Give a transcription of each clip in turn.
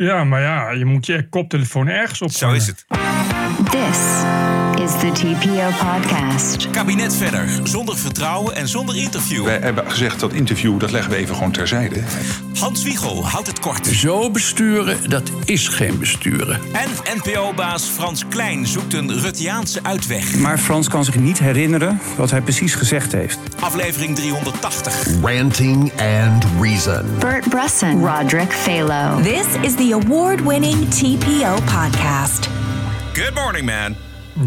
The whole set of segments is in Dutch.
Ja, maar ja, je moet je koptelefoon ergens op. Zo is het. This is the TPO podcast. Kabinet verder. Zonder vertrouwen en zonder interview. Wij hebben gezegd dat interview, dat leggen we even gewoon terzijde. Hans Wiegel houdt het kort. Zo besturen, dat is geen besturen. En NPO-baas Frans Klein zoekt een Ruttiaanse uitweg. Maar Frans kan zich niet herinneren wat hij precies gezegd heeft. Aflevering 380. Ranting and Reason. Bert Brusson, Roderick Phalo. This is the award winning TPO podcast. Good morning, man.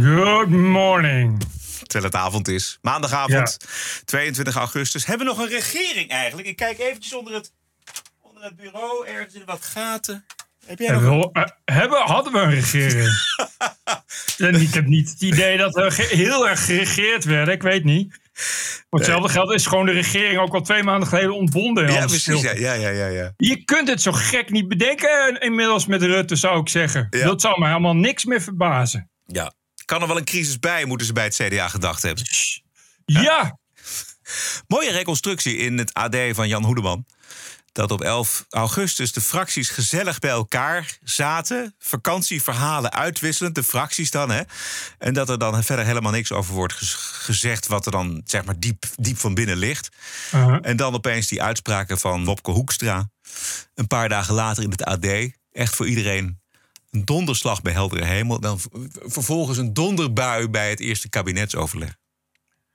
Good morning. Terwijl het avond is. Maandagavond, 22 augustus. Hebben we nog een regering eigenlijk? Ik kijk eventjes onder het, onder het bureau. Ergens in wat gaten. Heb jij nog Hebben, we- eh, hebben, hadden we een regering? en ik heb niet het idee dat we heel erg geregeerd werden. Ik weet niet. Hetzelfde geld is gewoon de regering ook al twee maanden geleden ontbonden. Ja, precies. Ja, ja, ja, ja. Je kunt het zo gek niet bedenken inmiddels met Rutte, zou ik zeggen. Ja. Dat zou me helemaal niks meer verbazen. ja. Kan er wel een crisis bij, moeten ze bij het CDA gedacht hebben. Ja, Mooie reconstructie in het AD van Jan Hoedeman. Dat op 11 augustus de fracties gezellig bij elkaar zaten. Vakantieverhalen uitwisselend, de fracties dan. Hè? En dat er dan verder helemaal niks over wordt gez- gezegd... wat er dan zeg maar diep, diep van binnen ligt. Uh-huh. En dan opeens die uitspraken van Wopke Hoekstra. Een paar dagen later in het AD. Echt voor iedereen een donderslag bij heldere hemel. Dan vervolgens een donderbui bij het eerste kabinetsoverleg.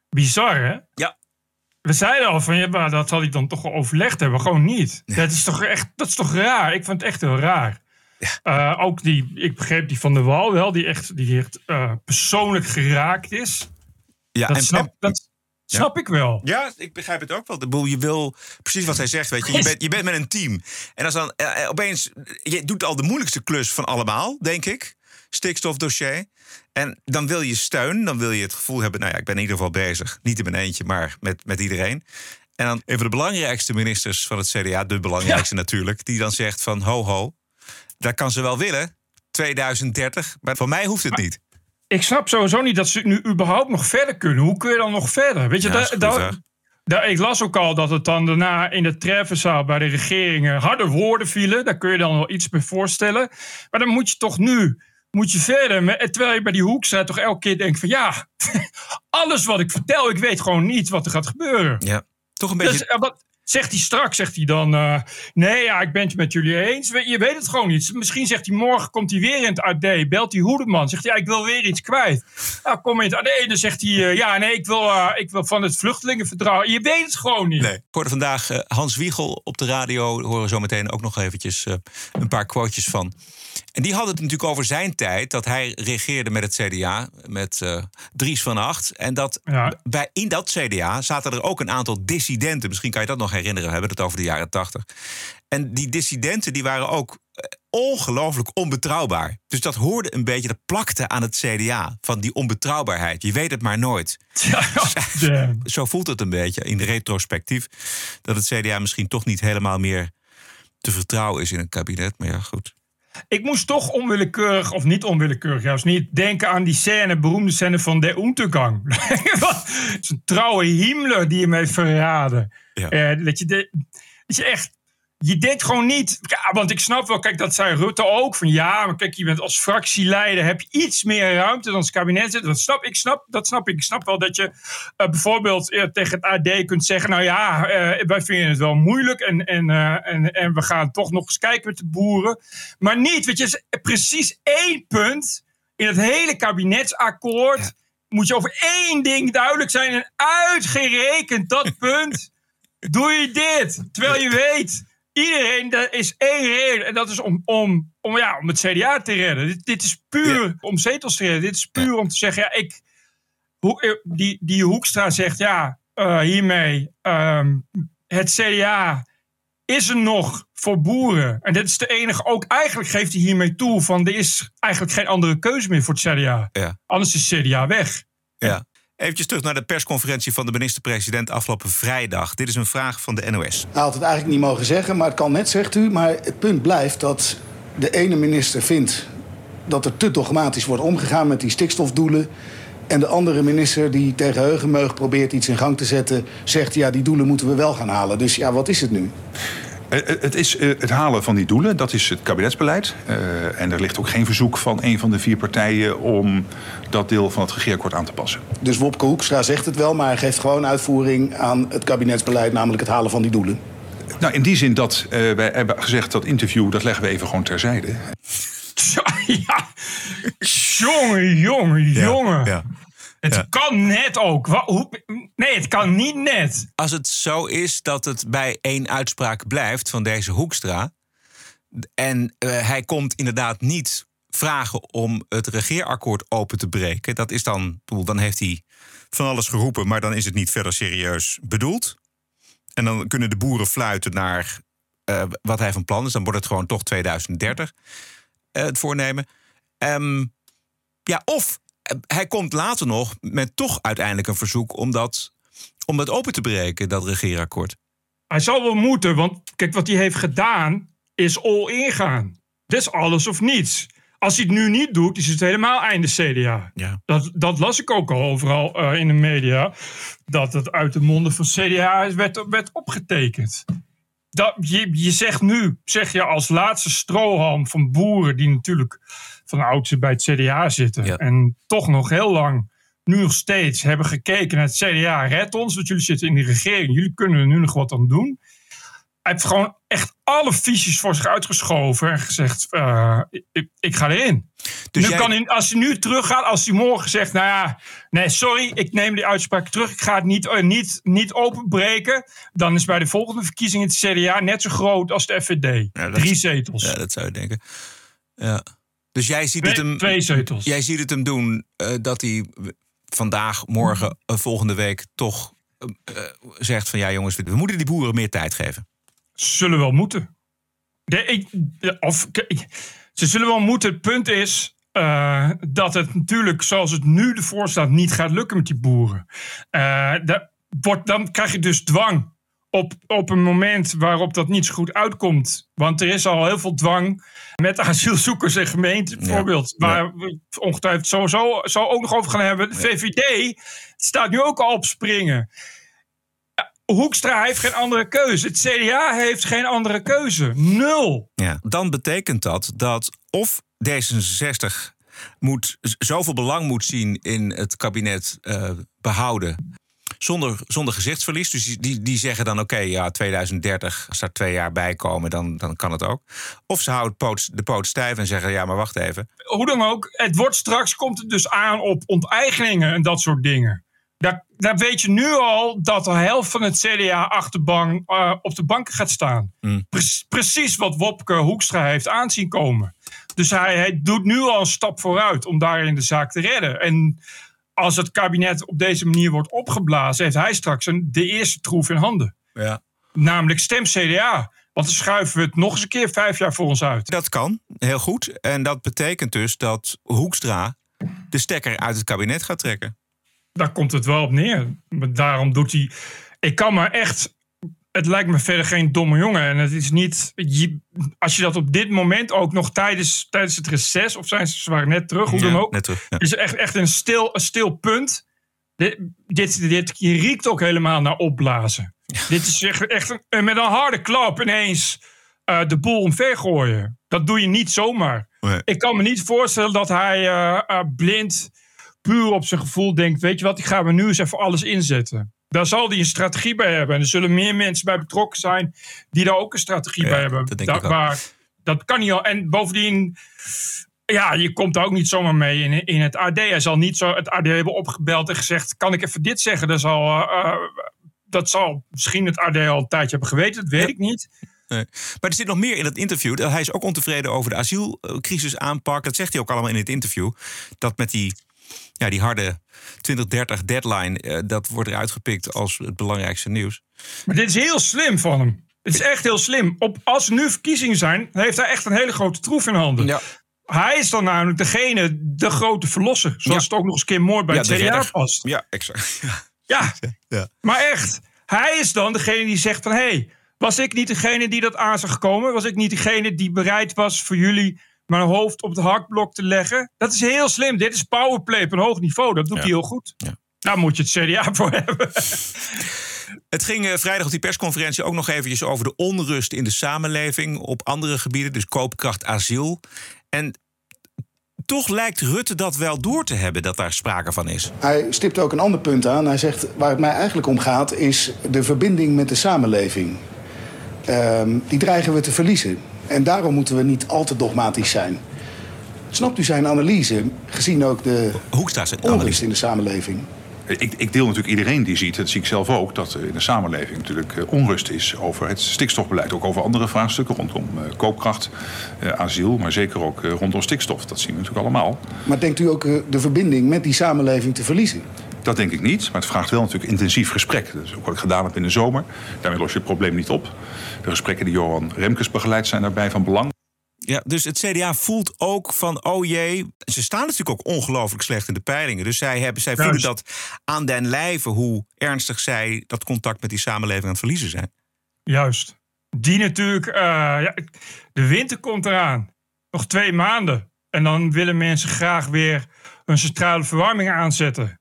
bizar hè? Ja. We zeiden al van, ja, maar dat zal ik dan toch wel overlegd hebben. Gewoon niet. Dat, is toch echt, dat is toch raar? Ik vind het echt heel raar. Eh, ook die, ik begreep die van de Wal wel, die echt, die echt eh, persoonlijk geraakt is. Ja, Dat, en- snap, en- dat snap ik wel. Ja, ik begrijp het ook wel. Ik bedoel, Je wil precies wat hij zegt, weet je. Je bent, je bent met een team. En als dan eh, opeens... Je doet al de moeilijkste klus van allemaal, denk ik. Stikstofdossier. En dan wil je steun. Dan wil je het gevoel hebben... Nou ja, ik ben in ieder geval bezig. Niet in mijn eentje, maar met, met iedereen. En dan een van de belangrijkste ministers van het CDA... de belangrijkste natuurlijk... die dan zegt van ho ho... dat kan ze wel willen, 2030. Maar van mij hoeft het niet. Ik snap sowieso niet dat ze nu überhaupt nog verder kunnen. Hoe kun je dan nog verder? Weet je, Ja, dat da- da- ik las ook al dat het dan daarna in de treffenzaal bij de regering eh, harde woorden vielen. Daar kun je dan wel iets bij voorstellen. Maar dan moet je toch nu moet je verder. Terwijl je bij die hoekstra toch elke keer denkt van ja, alles wat ik vertel, ik weet gewoon niet wat er gaat gebeuren. Ja, toch een beetje... Dus, eh, wat zegt hij straks? Zegt hij dan: eh, Nee, ja, ik ben het met jullie eens. We- Je weet het gewoon niet. Misschien zegt hij morgen: komt hij weer in het AD. Belt hij Hoedeman. Zegt hij: Ja, ik wil weer iets kwijt. Nou, kom in het AD. Dan zegt hij: eh, Ja, nee, ik wil, ik wil van het vluchtelingenverdrag. Je weet het gewoon niet. Nee. Ik hoorde vandaag Hans Wiegel op de radio. Daar horen we zo meteen ook nog eventjes een paar quotejes van. En die had het natuurlijk over zijn tijd. Dat hij regeerde met het CDA. Met eh, Dries van Acht. En dat Ja. bij, in dat CDA zaten er ook een aantal dissidenten. Misschien kan je dat nog herinneren. We hebben het over de jaren tachtig. En die dissidenten die waren ook eh, ongelooflijk onbetrouwbaar. Dus dat hoorde een beetje, dat plakte aan het CDA. Van die onbetrouwbaarheid. Je weet het maar nooit. Ja. Zo voelt het een beetje in de retrospectief. Dat het CDA misschien toch niet helemaal meer te vertrouwen is in het kabinet. Maar ja, goed. Ik moest toch onwillekeurig, of niet onwillekeurig juist niet, denken aan die scène, beroemde scène van De Untergang. Het is een trouwe Himmler die hem heeft verraden. Ja. Eh, dat, je de, dat je echt, je denkt gewoon niet, want ik snap wel, kijk, dat zei Rutte ook, van ja, maar kijk, je bent als fractieleider, heb je iets meer ruimte dan als kabinet zit. Dat snap ik, snap, dat snap ik. Ik snap wel dat je eh, bijvoorbeeld eh, tegen het AD kunt zeggen, nou ja, eh, wij vinden het wel moeilijk en, en, en, en we gaan toch nog eens kijken met de boeren. Maar niet, weet je, precies één punt in het hele kabinetsakkoord. Moet je over één ding duidelijk zijn en uitgerekend dat punt doe je dit. Terwijl je weet, iedereen, er is één reden. En dat is om, om, om, ja, om het CDA te redden. Dit, dit is puur om zetels te redden. Dit is puur om te zeggen, ja, ik, hoe, eh, die, die Hoekstra zegt, ja, eh, hiermee, ehm, het CDA is er nog voor boeren. En dit is de enige, ook eigenlijk geeft hij hiermee toe van er is eigenlijk geen andere keuze meer voor het CDA. Ja. Anders is het CDA weg. Ja. Eventjes terug naar de persconferentie van de minister-president afgelopen vrijdag. Dit is een vraag van de NOS. Hij had het eigenlijk niet mogen zeggen, maar het kan net, zegt u. Maar het punt blijft dat de ene minister vindt dat er te dogmatisch wordt omgegaan met die stikstofdoelen. En de andere minister die tegen heugenmeug probeert iets in gang te zetten, zegt ja, die doelen moeten we wel gaan halen. Dus ja, wat is het nu? Eh, eh, Het is eh, het halen van die doelen, dat is het kabinetsbeleid. Eh, en er ligt ook geen verzoek van een van de vier partijen om dat deel van het regeerakkoord aan te passen. Dus Wopke Hoekstra zegt het wel, maar hij geeft gewoon uitvoering aan het kabinetsbeleid, namelijk het halen van die doelen. Nou, in die zin dat eh, wij hebben gezegd dat interview, dat leggen we even gewoon terzijde. Ja, jongen, jongen, jongen. Ja. Het Ja. kan net ook. Wa- hoe- nee, het kan niet net. Als het zo is dat het bij één uitspraak blijft van deze Hoekstra. en eh, hij komt inderdaad niet vragen om het regeerakkoord open te breken. Dat is dan, dan heeft hij van alles geroepen, maar dan is het niet verder serieus bedoeld. En dan kunnen de boeren fluiten naar eh, wat hij van plan is. Dan wordt het gewoon toch 2030 eh, het voornemen. Ehm, ja, of hij komt later nog met toch uiteindelijk een verzoek om dat, om dat open te breken, dat regeerakkoord. Hij zal wel moeten, want kijk, wat hij heeft gedaan is all ingaan. Dit is alles of niets. Als hij het nu niet doet, is het helemaal einde CDA. Ja. Dat, dat las ik ook al overal eh, in de media. Dat het uit de monden van CDA werd, werd opgetekend. Dat, je, je zegt nu, zeg je als laatste strohalm van boeren... die natuurlijk van oudsher bij het CDA zitten... Ja. en toch nog heel lang, nu nog steeds... hebben gekeken naar het CDA. Red ons, want jullie zitten in de regering. Jullie kunnen er nu nog wat aan doen. Hij heeft gewoon echt alle visies voor zich uitgeschoven... en gezegd, eh, ik, ik ga erin. Dus nu jij- kan hij, als hij nu teruggaat, als hij morgen zegt: Nou ja, nee, sorry, ik neem die uitspraak terug. Ik ga het niet, eh, niet, niet openbreken. Dan is bij de volgende verkiezingen het CDA net zo groot als de FVD. Ja, Drie zetels. Ja, dat zou je denken. Ja. Dus jij ziet het hem. twee zetels. Jij ziet het hem doen eh, dat hij vandaag, morgen, eh, volgende week toch eh, zegt van ja jongens, we moeten die boeren meer tijd geven. Zullen wel moeten. De, ik- de- of, ze zullen wel moeten. Het punt is dat het natuurlijk, zoals het nu ervoor staat, niet gaat lukken met die boeren. Dat wordt, dan krijg je dus dwang op, op een moment waarop dat niet zo goed uitkomt. Want er is al heel veel dwang met asielzoekers en gemeenten bijvoorbeeld. Waar we ongetwijfeld sowieso zo ook nog over gaan hebben. De VVD staat nu ook al op springen. Hoekstra heeft geen andere keuze. Het CDA heeft geen andere keuze. Nul. Ja. Dan betekent dat dat of D66 moet, zoveel belang moet zien in het kabinet eh, behouden. Zonder, zonder gezichtsverlies. Dus die, die, zeggen dan: oké, ja, 2030, als daar twee jaar bij komen, dan, dan kan het ook. Of ze houden poot, de poot stijf en zeggen: ja, maar wacht even. Hoe dan ook, het wordt straks komt het dus aan op onteigeningen en dat soort dingen. Daar, daar weet je nu al dat de helft van het CDA achterbank eh, op de banken gaat staan. Pre- precies wat Wopke Hoekstra heeft aanzien komen. Dus hij, hij doet nu al een stap vooruit om daarin de zaak te redden. En als het kabinet op deze manier wordt opgeblazen, heeft hij straks een, de eerste troef in handen. Ja. Namelijk stem CDA. Want dan schuiven we het nog eens een keer vijf jaar voor ons uit. Dat kan, heel goed. En dat betekent dus dat Hoekstra de stekker uit het kabinet gaat trekken. Daar komt het wel op neer. Daarom doet hij. Ik kan maar echt. Het lijkt me verder geen domme jongen. En het is niet. je- als je dat op dit moment ook nog tijdens, tijdens het reces. of zijn ze, ze waren net terug, hoe Ja, dan ook. net terug, ja. Is echt, echt een, stil, een stil punt. Dit, dit, dit je riekt ook helemaal naar opblazen. Dit is echt, echt een, met een harde klap ineens eh, de boel omver gooien. Dat doe je niet zomaar. Nee. Ik kan me niet voorstellen dat hij eh, blind, puur op zijn gevoel denkt: Weet je wat, ik ga me nu eens even alles inzetten. Daar zal hij een strategie bij hebben. En er zullen meer mensen bij betrokken zijn die daar ook een strategie Ja, bij hebben. dat denk ik ook. waar, dat kan niet al. En bovendien, ja, je komt daar ook niet zomaar mee in, in het AD. Hij zal niet zo het AD hebben opgebeld en gezegd: Kan ik even dit zeggen? Dat zal, eh, eh, dat zal misschien het AD al een tijdje hebben geweten. Dat weet ik niet. Nee. Maar er zit nog meer in dat interview. Hij is ook ontevreden over de asielcrisis aanpak. Dat zegt hij ook allemaal in het interview. Dat met die, ja, die harde 2030 deadline, eh, dat wordt eruit gepikt als het belangrijkste nieuws. Maar dit is heel slim van hem. Het is echt heel slim. Op, als nu verkiezingen zijn, heeft hij echt een hele grote troef in handen. Ja. Hij is dan namelijk degene, de grote verlosser. Zoals Ja. het ook nog eens een keer mooi bij Ja, het de CDA past. Ja, exact. Ja, Ja. maar echt. Hij is dan degene die zegt van... hé, hey, was ik niet degene die dat aan zag komen? Was ik niet degene die bereid was voor jullie... mijn hoofd op het hakblok te leggen? Dat is heel slim. Dit is powerplay op een hoog niveau. Dat doet hij heel goed. Ja. Daar moet je het CDA voor hebben. Het ging eh, vrijdag op die persconferentie ook nog eventjes over de onrust in de samenleving op andere gebieden, dus koopkracht, asiel. En toch lijkt Rutte dat wel door te hebben dat daar sprake van is. Hij stipt ook een ander punt aan. Hij zegt, waar het mij eigenlijk om gaat, is de verbinding met de samenleving. Ehm, die dreigen we te verliezen. En daarom moeten we niet al te dogmatisch zijn. Snapt u zijn analyse, gezien ook de Hoekstra zijn onrust analyse. in de samenleving? Ik, ik deel natuurlijk iedereen die ziet, dat zie ik zelf ook, dat er in de samenleving natuurlijk eh, onrust is over het stikstofbeleid. Ook over andere vraagstukken rondom eh, koopkracht, eh, asiel, maar zeker ook eh, rondom stikstof. Dat zien we natuurlijk allemaal. Maar denkt u ook de verbinding met die samenleving te verliezen? Dat denk ik niet, maar het vraagt wel natuurlijk intensief gesprek. Dat is ook wat ik gedaan heb in de zomer. Daarmee los je het probleem niet op. De gesprekken die Johan Remkes begeleidt zijn daarbij van belang. Ja, dus het CDA voelt ook van, oh jee, ze staan natuurlijk ook ongelooflijk slecht in de peilingen. Dus zij, hebben, zij voelen dat aan den lijve hoe ernstig zij dat contact met die samenleving aan het verliezen zijn. Juist. Die natuurlijk, eh, ja, de winter komt eraan. Nog twee maanden. En dan willen mensen graag weer hun centrale verwarming aanzetten.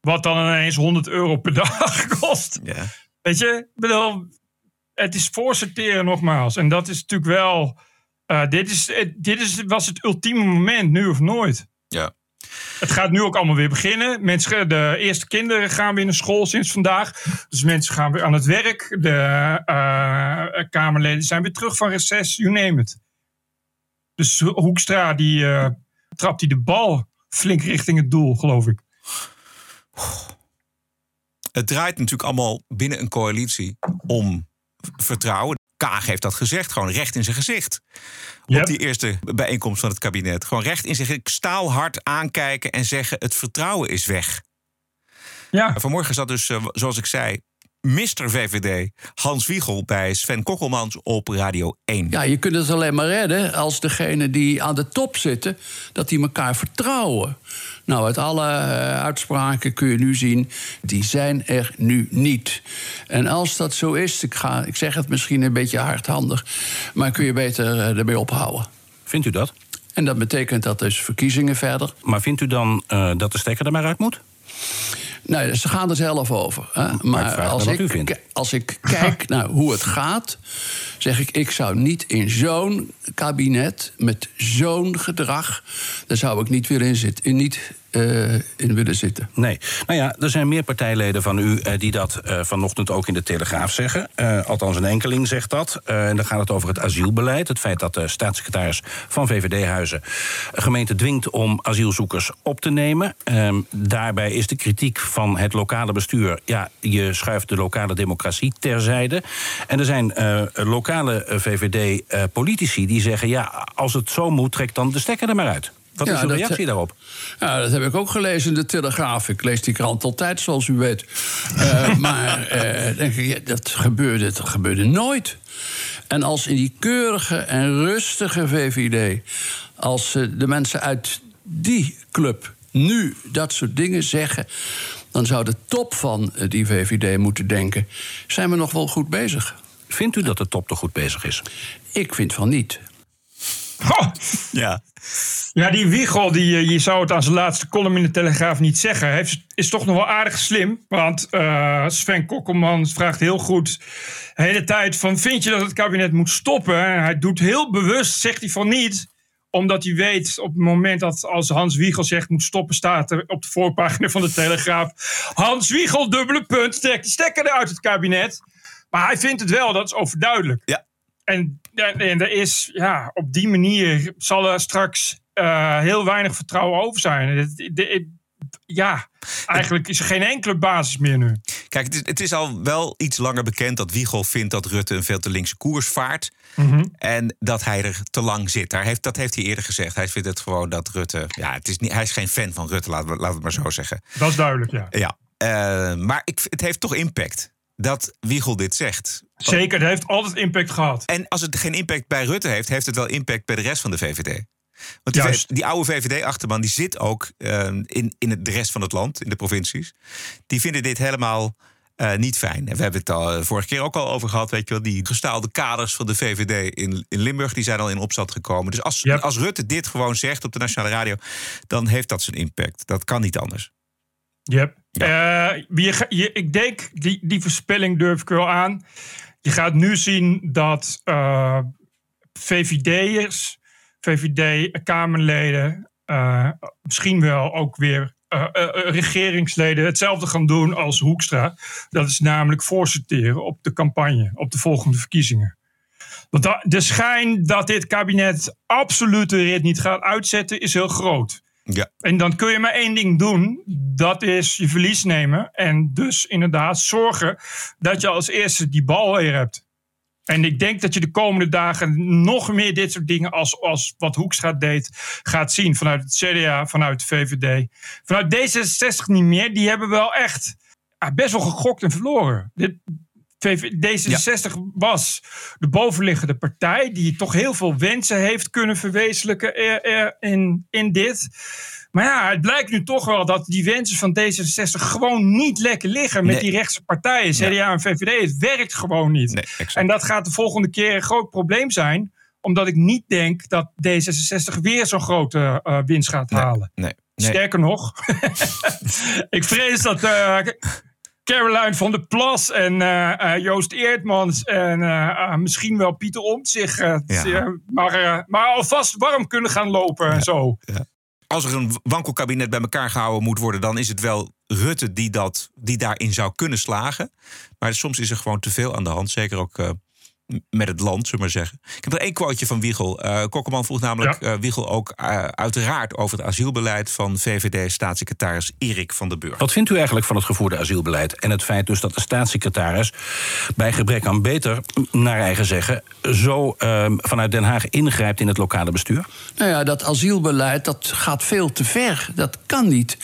Wat dan ineens 100 euro per dag kost. Ja. Weet je, ik bedoel, het is voorsorteren nogmaals. En dat is natuurlijk wel, eh, dit, is, het- dit is, was het ultieme moment, nu of nooit. Ja. Het gaat nu ook allemaal weer beginnen. Mensen, de eerste kinderen gaan weer naar school sinds vandaag. Dus mensen gaan weer aan het werk. De eh, Kamerleden zijn weer terug van reces, you name it. Dus Hoekstra, die eh, trapt hij de bal flink richting het doel, geloof ik. Het draait natuurlijk allemaal binnen een coalitie om vertrouwen. Kaag heeft dat gezegd, gewoon recht in zijn gezicht. Yep. Op die eerste bijeenkomst van het kabinet. Gewoon recht in zijn gezicht, staalhard aankijken en zeggen: het vertrouwen is weg. Ja, En vanmorgen zat dus, eh, zoals ik zei, Mr. VVD Hans Wiegel bij Sven Kokkelmans op Radio 1. Ja, je kunt het alleen maar redden als degenen die aan de top zitten, dat die elkaar vertrouwen. Nou, uit alle eh, uitspraken kun je nu zien, die zijn er nu niet. En als dat zo is, ik, ga, ik zeg het misschien een beetje hardhandig, maar kun je beter eh, ermee ophouden. Vindt u dat? En dat betekent dat dus verkiezingen verder. Maar vindt u dan eh, dat de stekker er maar uit moet? Nee, ze gaan er zelf over. Hè? Maar als ik, als ik kijk naar hoe het gaat, zeg ik: ik zou niet in zo'n kabinet met zo'n gedrag, daar zou ik niet willen in, zitten, in, niet, eh, in willen zitten. Nee. Nou ja, er zijn meer partijleden van u eh, die dat eh, vanochtend ook in de Telegraaf zeggen. Althans, een enkeling zegt dat. En dan gaat het over het asielbeleid. Het feit dat de staatssecretaris van VVD-huizen gemeente dwingt om asielzoekers op te nemen. Ehm, daarbij is de kritiek van het lokale bestuur. Ja, je schuift de lokale democratie terzijde. En er zijn lokale VVD-politici die zeggen: ja, als het zo moet, trek dan de stekker er maar uit. Wat Ja, is uw dat- reactie daarop? Ja, dat heb ik ook gelezen in de Telegraaf. Ik lees die krant altijd, zoals u weet. Eh, maar eh, denk ik, dat, gebeurde, dat gebeurde nooit. En als in die keurige en rustige VVD... als eh, de mensen uit die club nu dat soort dingen zeggen... dan zou de top van die VVD moeten denken... zijn we nog wel goed bezig? Vindt u dat de top toch goed bezig is? Ik vind van niet. Ja. Ja, die Wiegel, die, eh, je zou het aan zijn laatste column in de Telegraaf niet zeggen. Hij heeft- is toch nog wel aardig slim. Want eh, Sven Kokkelman vraagt heel goed de hele tijd van... vind je dat het kabinet moet stoppen? En hij doet heel bewust, zegt hij van niet omdat hij weet op het moment dat als Hans Wiegel zegt moet stoppen, staat er op de voorpagina van de Telegraaf. Hans Wiegel, dubbele punt, trekt de stekker eruit het kabinet. Maar hij vindt het wel, dat is overduidelijk. Ja. En, en, en er is, ja, op die manier zal er straks eh, heel weinig vertrouwen over zijn. De- ja, eigenlijk is er geen enkele basis meer nu. Kijk, het is, het is al wel iets langer bekend dat Wiegel vindt dat Rutte een veel te linkse koers vaart. En dat hij er te lang zit. Daar heeft, dat heeft hij eerder gezegd. Hij vindt het gewoon dat Rutte. Ja, het is niet, hij is geen fan van Rutte, laten we, laten we het maar zo zeggen. Dat is duidelijk, ja. Ja. eh, maar ik, het heeft toch impact dat Wiegel dit zegt. Zeker, dat heeft altijd impact gehad. En als het geen impact bij Rutte heeft, heeft het wel impact bij de rest van de VVD. Want die, die oude VVD-achterban die zit ook eh, in, in het, de rest van het land, in de provincies. Die vinden dit helemaal eh, niet fijn. En we hebben het al eh, vorige keer ook al over gehad. Weet je wel, die gestaalde kaders van de VVD in, in Limburg die zijn al in opstand gekomen. Dus als, Yep. als Rutte dit gewoon zegt op de nationale radio, dan heeft dat zijn impact. Dat kan niet anders. Yep. Eh, je, ga- je, ik denk, die, die voorspelling durf ik wel aan. Je gaat nu zien dat eh VVD'ers, VVD-Kamerleden, eh, misschien wel ook weer eh, regeringsleden hetzelfde gaan doen als Hoekstra. Dat is namelijk voorsorteren op de campagne, op de volgende verkiezingen. Want de schijn dat dit kabinet absoluut de rit niet gaat uitzetten is heel groot. Ja. En dan kun je maar één ding doen. Dat is je verlies nemen. En dus inderdaad zorgen dat je als eerste die bal weer hebt. En ik denk dat je de komende dagen nog meer dit soort dingen als, als wat Hoekstra deed gaat zien. Vanuit het CDA, vanuit de VVD. Vanuit D66 niet meer. Die hebben wel echt ah, best wel gegokt en verloren. Dit, VV D66 was de bovenliggende partij die toch heel veel wensen heeft kunnen verwezenlijken er- er in, in dit. Maar ja, het blijkt nu toch wel dat die wensen van D66 gewoon niet lekker liggen met Nee. die rechtse partijen, CDA en VVD. Het werkt gewoon niet. Nee, en dat gaat de volgende keer een groot probleem zijn, omdat ik niet denk dat D66 weer zo'n grote eh, winst gaat halen. Nee. Sterker nog, ik vrees dat eh, Caroline van der Plas en eh, eh, Joost Eertmans en eh, misschien wel Pieter Omt zich Ja. eh, maar, maar alvast warm kunnen gaan lopen en zo. Als er een wankelkabinet bij elkaar gehouden moet worden, dan is het wel Rutte die, dat, die daarin zou kunnen slagen. Maar soms is er gewoon te veel aan de hand. Zeker ook met het land, zullen we maar zeggen. Ik heb er één quoteje van Wiegel. Eh Kokkerman vroeg namelijk eh, Wiegel ook eh, uiteraard over het asielbeleid van VVD-staatssecretaris Erik van der Burg. Wat vindt u eigenlijk van het gevoerde asielbeleid? En het feit dus dat de staatssecretaris bij gebrek aan beter, naar eigen zeggen, zo ehm, vanuit Den Haag ingrijpt in het lokale bestuur? Nou ja, dat asielbeleid dat gaat veel te ver. Dat kan niet.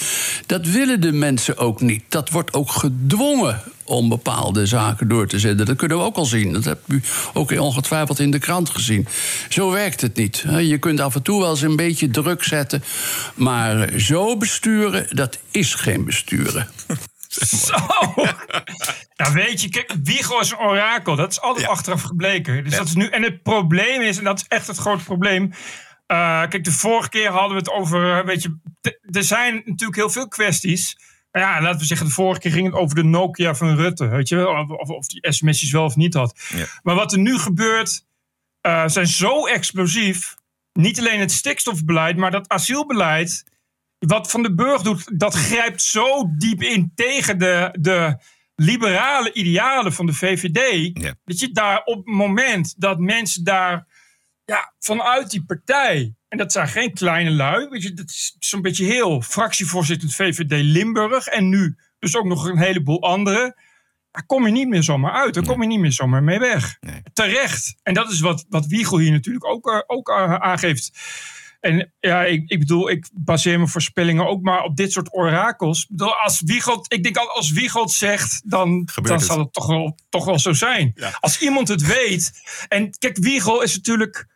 Dat willen de mensen ook niet. Dat wordt ook gedwongen om bepaalde zaken door te zetten. Dat kunnen we ook al zien. Dat hebt u ook ongetwijfeld in de krant gezien. Zo werkt het niet. Je kunt af en toe wel eens een beetje druk zetten. Maar zo besturen, dat is geen besturen. Zo. Ja, weet je, kijk, Wiegel is een orakel. Dat is altijd achteraf gebleken. Dus dat is nu, en het probleem is, en dat is echt het grote probleem. eh, kijk, de vorige keer hadden we het over, eh, weet je, er zijn natuurlijk heel veel kwesties. Ja, laten we zeggen, de vorige keer ging het over de Nokia van Rutte. Weet je wel, of, of, of die sms'jes wel of niet had. Maar wat er nu gebeurt, eh, zijn zo explosief. Niet alleen het stikstofbeleid, maar dat asielbeleid. Wat Van de Burg doet, dat grijpt zo diep in tegen de, de liberale idealen van de VVD. Dat je daar op het moment dat mensen daar ja, vanuit die partij. En dat zijn geen kleine lui. Weet je, dat is zo'n beetje heel fractievoorzitter VVD Limburg. En nu dus ook nog een heleboel anderen. Daar kom je niet meer zomaar uit. Daar kom je niet meer zomaar mee weg. Terecht. En dat is wat, wat Wiegel hier natuurlijk ook, eh, ook eh, aangeeft. En ja, ik, ik bedoel, ik baseer mijn voorspellingen ook maar op dit soort orakels. Ik bedoel, als Wiegel, ik denk al, als Wiegel zegt, dan, dan het. zal het toch wel, toch wel zo zijn. Als iemand het weet. En kijk, Wiegel is natuurlijk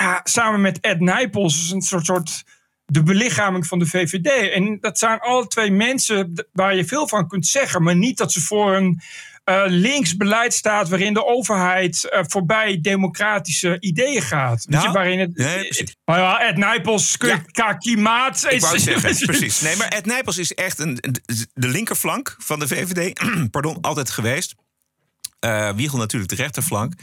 ja, samen met Ed Nijpels is een soort, soort de belichaming van de VVD. En dat zijn alle twee mensen waar je veel van kunt zeggen, maar niet dat ze voor een eh, links beleid staat waarin de overheid eh, voorbij democratische ideeën gaat. Weet je, Nou, waarin het, nee. Nou ja, Ed Nijpels, ja. klimaat. Ik wou het zeggen, precies. Nee, maar Ed Nijpels is echt een, de linkerflank van de VVD. pardon, altijd geweest. Eh Wiegel natuurlijk de rechterflank.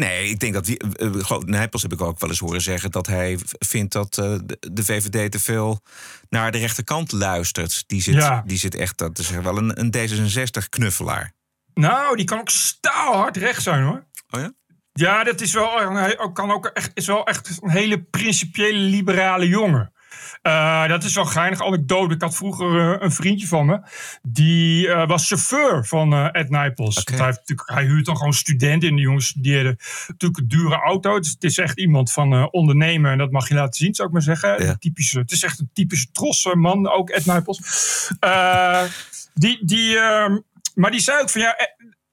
Nee, ik denk dat Wie- eh, geloof- Nijpels heb ik ook wel eens horen zeggen dat hij vindt dat eh, de, VVD te veel naar de rechterkant luistert. Die zit, Ja. die zit echt, dat is wel een, een D66-knuffelaar. Nou, die kan ook staalhard recht zijn hoor. Oh ja? Ja, dat is wel, kan ook echt, is wel echt een hele principiële liberale jongen. Eh, dat is wel geinig anekdote. Ik had vroeger eh, een vriendje van me. Die eh, was chauffeur van Ed Nijpels. Hij, heeft hij huurt dan gewoon studenten. En die jongens studeerden natuurlijk een dure auto. Dus het is echt iemand van ondernemen. En dat mag je laten zien, zou ik maar zeggen. Typische, het is echt een typische trosse man, ook Ed Nijpels. Die, die, ehm, maar die zei ook van ja...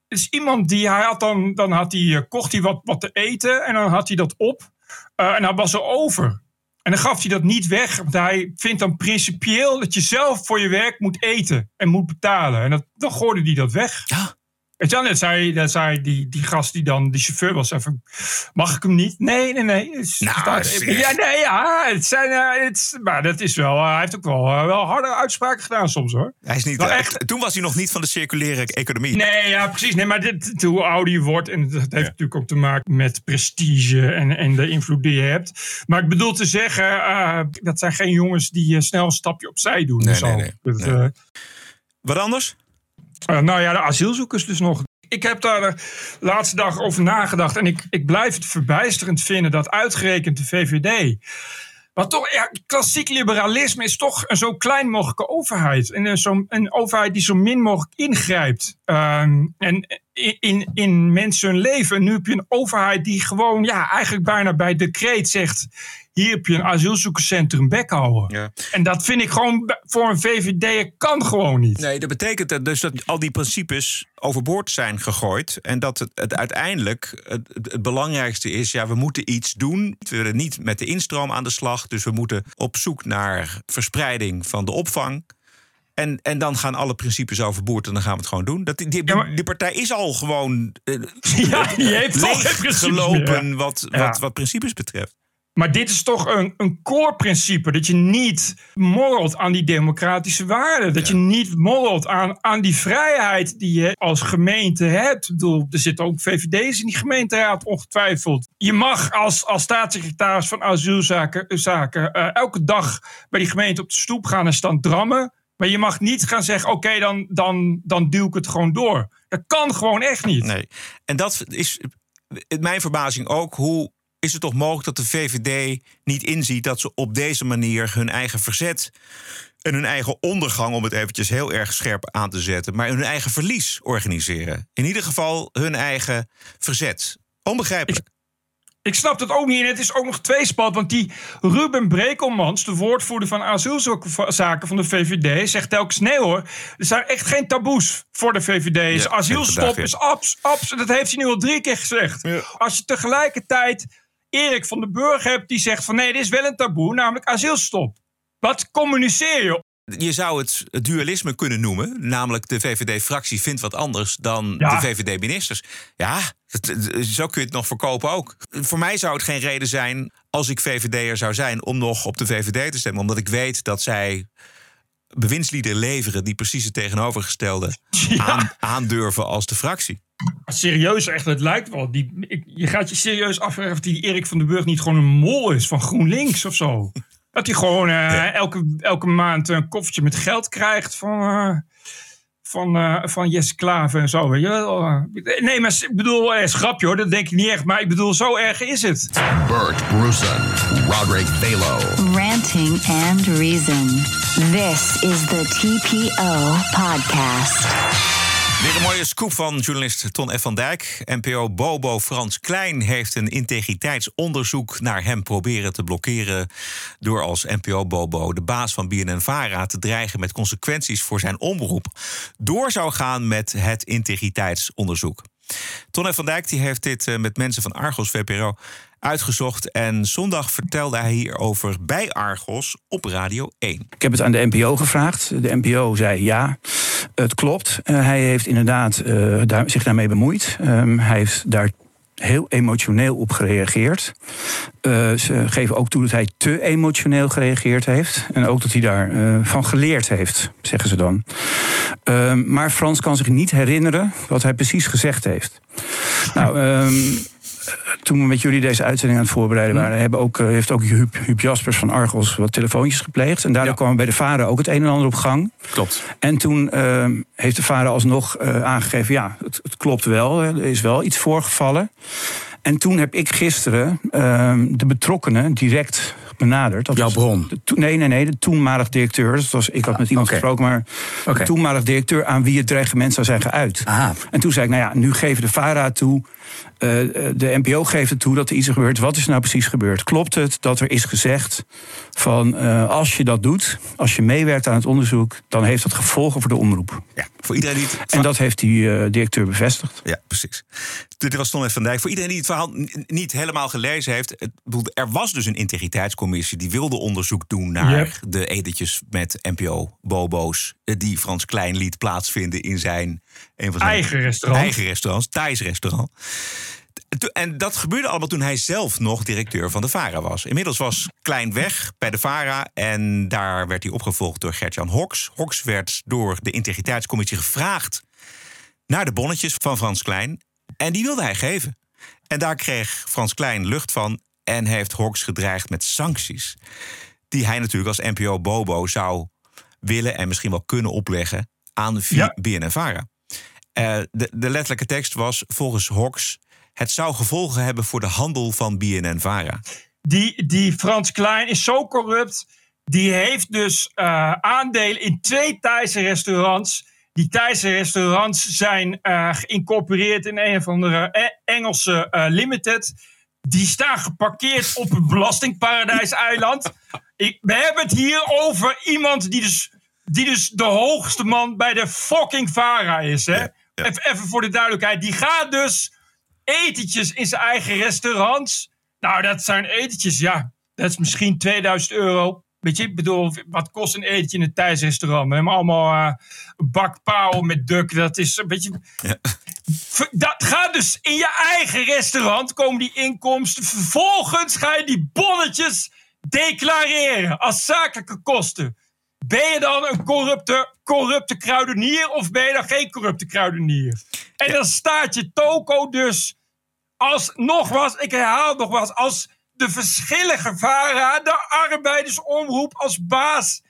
is iemand die hij had dan, dan had hij, kocht hij wat, wat te eten en dan had hij dat op en dan was er over. En dan gaf hij dat niet weg, want hij vindt dan principieel dat je zelf voor je werk moet eten en moet betalen. En dat, dan gooide hij dat weg. Ja. Weet je wel, net zei, net zei die, die gast die dan die chauffeur was, even, mag ik hem niet? Nee, nee, nee. Het Nou, ja, nee, ja, het zijn, eh, het, maar dat is wel, eh, hij heeft ook wel, eh, wel harde uitspraken gedaan soms hoor. Hij is niet, echt- Toen was hij nog niet van de circulaire economie. Nee, ja, precies. Nee, maar dit, hoe ouder je wordt, en dat heeft natuurlijk ook te maken met prestige en, en de invloed die je hebt. Maar ik bedoel te zeggen, dat zijn geen jongens die snel een stapje opzij doen. Nee, Zo. nee, nee. Dat, Nee. Wat anders? Uh, nou ja, de asielzoekers dus nog. Ik heb daar de laatste dag over nagedacht. En ik, ik blijf het verbijsterend vinden dat uitgerekend de VVD. Maar toch, ja, klassiek liberalisme is toch een zo klein mogelijke overheid. En een, zo, een overheid die zo min mogelijk ingrijpt. Ehm, en in, in, mensen hun leven. En nu heb je een overheid die gewoon, ja, eigenlijk bijna bij decreet zegt. Hier heb je een asielzoekerscentrum bek houden. Ja. En dat vind ik gewoon voor een VVD kan gewoon niet. Nee, dat betekent dat dus dat al die principes overboord zijn gegooid. En dat het, het uiteindelijk het, belangrijkste is: ja, we moeten iets doen. We willen niet met de instroom aan de slag. Dus we moeten op zoek naar verspreiding van de opvang. En, en dan gaan alle principes overboord en dan gaan we het gewoon doen. Dat, die, die, Ja, maar- die partij is al gewoon eh, Ja, die heeft leeg gelopen meer. wat, wat, wat principes betreft. Maar dit is toch een, een core principe. Dat je niet morrelt aan die democratische waarden. Dat je niet morrelt aan, aan die vrijheid die je als gemeente hebt. Ik bedoel, er zitten ook VVD's in die gemeenteraad ongetwijfeld. Je mag als, als staatssecretaris van asielzaken zaken, eh, elke dag bij die gemeente op de stoep gaan en staan drammen. Maar je mag niet gaan zeggen, oké, dan, dan, dan duw ik het gewoon door. Dat kan gewoon echt niet. Nee. En dat is mijn verbazing ook. Hoe is het toch mogelijk dat de VVD niet inziet dat ze op deze manier hun eigen verzet en hun eigen ondergang, om het eventjes heel erg scherp aan te zetten, maar hun eigen verlies organiseren? In ieder geval hun eigen verzet. Onbegrijpelijk. Ik snap dat ook niet. En het is ook nog tweespalt. Want die Ruben Brekelmans, de woordvoerder van asielzaken van de VVD, zegt telkens: nee hoor, er zijn echt geen taboes voor de VVD. Ja, asielstop is abs, abs. Dat heeft hij nu al drie keer gezegd. Als je tegelijkertijd Erik van den Burg hebt die zegt: van nee, dit is wel een taboe, namelijk asielstop. Wat communiceer je? Je zou het, dualisme kunnen noemen. Namelijk de VVD-fractie vindt wat anders dan Ja. de VVD-ministers. Ja, zo kun je het nog verkopen ook. Voor mij zou het geen reden zijn, als ik VVD'er zou zijn... om nog op de VVD te stemmen. Omdat ik weet dat zij bewindslieden leveren... die precies het tegenovergestelde aan, aandurven als de fractie. Serieus, echt, het lijkt wel. Die, ik- je gaat je serieus afvragen of die Erik van den Burg niet gewoon een mol is van GroenLinks of zo. Dat hij gewoon eh, elke, elke maand een koffertje met geld krijgt van, eh, van, eh, van Jesse Klaver en zo. Weet je wel. Nee, maar ik bedoel, is grapje hoor, dat denk ik niet echt. Maar ik bedoel, zo erg is het. Bert Bruson, Roderick Balo. Ranting and Reason. This is the TPO podcast. Weer een mooie scoop van journalist Ton F. van Dijk. NPO Bobo Frans Klein heeft een integriteitsonderzoek naar hem proberen te blokkeren. door als NPO Bobo de baas van BNN-Vara te dreigen met consequenties voor zijn omroep. door zou gaan met het integriteitsonderzoek. Ton F. van Dijk die heeft dit eh, met mensen van Argos VPRO uitgezocht. En zondag vertelde hij hierover bij Argos op Radio 1. Ik heb het aan de NPO gevraagd. De NPO zei ja, het klopt. Eh, hij heeft inderdaad eh, daar, zich daarmee bemoeid. Ehm, hij heeft daar heel emotioneel op gereageerd. Eh, ze geven ook toe dat hij te emotioneel gereageerd heeft. En ook dat hij daarvan van geleerd heeft, zeggen ze dan. Ehm, maar Frans kan zich niet herinneren wat hij precies gezegd heeft. Nou, ehm, toen we met jullie deze uitzending aan het voorbereiden waren, hebben ook, eh, heeft ook Huub, Huub Jaspers van Argos wat telefoontjes gepleegd. En daardoor kwam bij de vader ook het een en ander op gang. Klopt. En toen eh, heeft de vader alsnog eh, aangegeven: ja, het, het klopt wel, er is wel iets voorgevallen. En toen heb ik gisteren eh, de betrokkenen direct benaderd. Dat Jouw bron? de nee, nee, nee, de toenmalig directeur. Dat was, ik had met iemand Oké. gesproken, maar de toenmalig directeur aan wie het dreigement zou zijn geuit. Aha. En toen zei ik, nou ja, nu geven de VARA toe, de NPO geeft het toe dat er iets is gebeurd. Wat is er nou precies gebeurd? Klopt het dat er is gezegd van eh, als je dat doet, als je meewerkt aan het onderzoek, dan heeft dat gevolgen voor de omroep. Ja, voor iedereen die het En dat heeft die eh, directeur bevestigd. Ja, precies. Dit was Ton F. van Dijk. Voor iedereen die het verhaal niet helemaal gelezen heeft... Er was dus een integriteitscommissie die wilde onderzoek doen naar Yep. de etentjes met NPO-bobo's. eh, die Frans Klein liet plaatsvinden in zijn. Een van zijn Eigen restaurant. Eigen restaurant, Thais restaurant. En dat gebeurde allemaal toen hij zelf nog directeur van de VARA was. Inmiddels was Klein weg bij de VARA en daar werd hij opgevolgd door Gert-Jan Hoks. Hoks werd door de integriteitscommissie gevraagd naar de bonnetjes van Frans Klein. En die wilde hij geven. En daar kreeg Frans Klein lucht van en heeft Hoks gedreigd met sancties. Die hij natuurlijk als NPO-bobo zou willen en misschien wel kunnen opleggen aan Ja. BNNVARA. Eh, de, de letterlijke tekst was volgens Hoks... het zou gevolgen hebben voor de handel van BNN-VARA. die, die Frans Klein is zo corrupt. Die heeft dus eh, aandelen in twee Thaise restaurants. Die Thaise restaurants zijn eh, geïncorporeerd in een of andere Engelse limited. Die staan geparkeerd op een belastingparadijseiland. Ik, we hebben het hier over iemand die dus, die dus de hoogste man bij de fucking VARA is. Hè? Even, even voor de duidelijkheid. Die gaat dus etentjes in zijn eigen restaurants. Nou, dat zijn etentjes, ja. Dat is misschien 2000 euro. Weet je, ik bedoel, wat kost een etentje in een Thais restaurant? We hebben allemaal een bak pauw met duk. Dat is een beetje... Ver- Dat gaat dus in je eigen restaurant, komen die inkomsten. Vervolgens ga je die bonnetjes declareren als zakelijke kosten. Ben je dan een corrupte, corrupte kruidenier of ben je dan geen corrupte kruidenier? En dan staat je toko dus als, nogmaals, ik herhaal nogmaals, als de verschillige VARA, de arbeidersomroep als baas,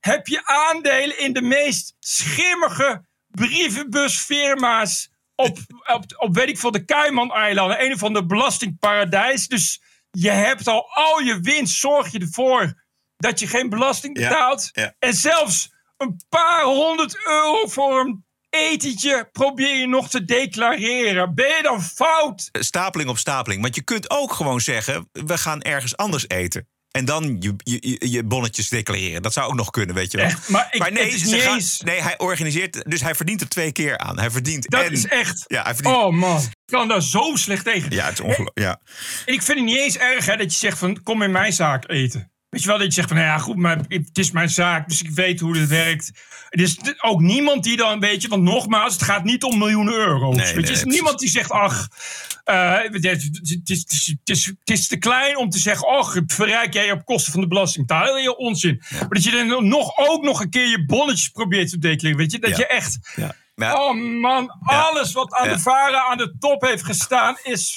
heb je aandelen in de meest schimmige brievenbusfirma's op, op, op weet ik veel, de Cayman-eilanden, een van de belastingparadijs. Dus je hebt al al je winst, zorg je ervoor dat je geen belasting betaalt. ja. En zelfs een paar honderd euro voor een etentje probeer je nog te declareren. Ben je dan fout? Stapeling op stapeling. Want je kunt ook gewoon zeggen, we gaan ergens anders eten. En dan je, je, je- je bonnetjes declareren. Dat zou ook nog kunnen, weet je wel. Echt, maar ik- nee, ze gaan- nee, hij organiseert... Dus hij verdient er twee keer aan. Hij verdient Dat en, is echt. Ja, hij verdient... Oh man, ik kan daar zo slecht tegen. Ja, het is ongelooflijk. Ja. En ik vind het niet eens erg hè, dat je zegt van kom in mijn zaak eten. Weet je wel, dat je zegt van nou ja goed, maar het is mijn zaak, dus ik weet hoe dit werkt. Er is ook niemand die dan, weet je, want nogmaals, het gaat niet om miljoenen euro's. Nee, weet nee, je, is niemand die zegt ach, eh, het, is, het, is, het, is, is- is te klein om te zeggen, och, verrijk jij op kosten van de belastingbetaler. Heel onzin. Maar dat je dan nog, ook nog een keer je bonnetjes probeert te declareren. Weet je, dat Ja. je echt Ja. Ja. Oh man, alles wat aan de varen aan de top heeft gestaan is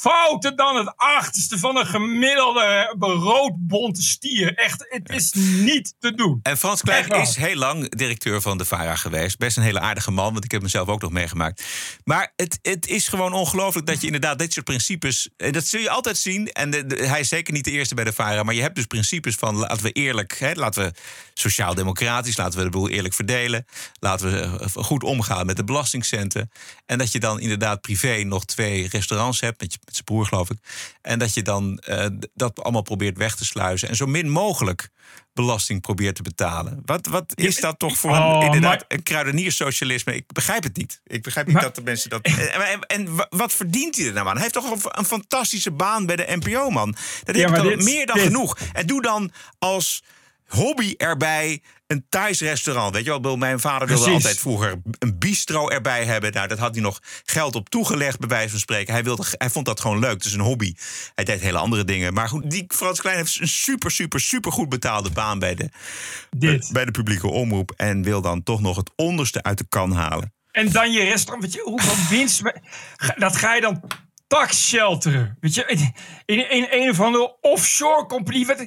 fouter dan het achterste van een gemiddelde roodbonte stier. Echt, het is niet te doen. En Frans Klein is heel lang directeur van de VARA geweest. Best een hele aardige man, want ik heb hem zelf ook nog meegemaakt. Maar het, het is gewoon ongelooflijk dat je inderdaad dit soort principes... Dat zul je altijd zien. En de- de- hij is zeker niet de eerste bij de VARA. Maar je hebt dus principes van laten we eerlijk... Hè, laten we sociaal-democratisch, laten we de boel eerlijk verdelen. Laten we eh, goed omgaan met de belastingcenten. En dat je dan inderdaad privé nog twee restaurants hebt... met, je- met zijn broer geloof ik. En dat je dan eh, dat allemaal probeert weg te sluizen. En zo min mogelijk belasting probeert te betalen. Wat, wat is dat toch voor Oh, een, inderdaad maar- een kruideniersocialisme? Ik begrijp het niet. Ik begrijp niet Maar- dat de mensen dat... En, en, en wa- wat verdient hij er nou aan? Hij heeft toch een, een fantastische baan bij de NPO, man. Dat Ja, heeft dit- meer dan dit- genoeg. En doe dan als hobby erbij een Thais restaurant. Weet je wel, mijn vader wilde Precies. altijd vroeger een bistro erbij hebben. Nou, dat had hij nog geld op toegelegd, bij wijze van spreken. Hij, wilde, hij vond dat gewoon leuk. Het is een hobby. Hij deed hele andere dingen. Maar goed, die Frans Klein heeft een super, super, super goed betaalde baan bij de, Dit. bij de publieke omroep. En wil dan toch nog het onderste uit de kan halen. En dan je restaurant, weet je, hoeveel winst... Dat ga je dan tax shelteren. Weet je, in, in, in een of andere offshore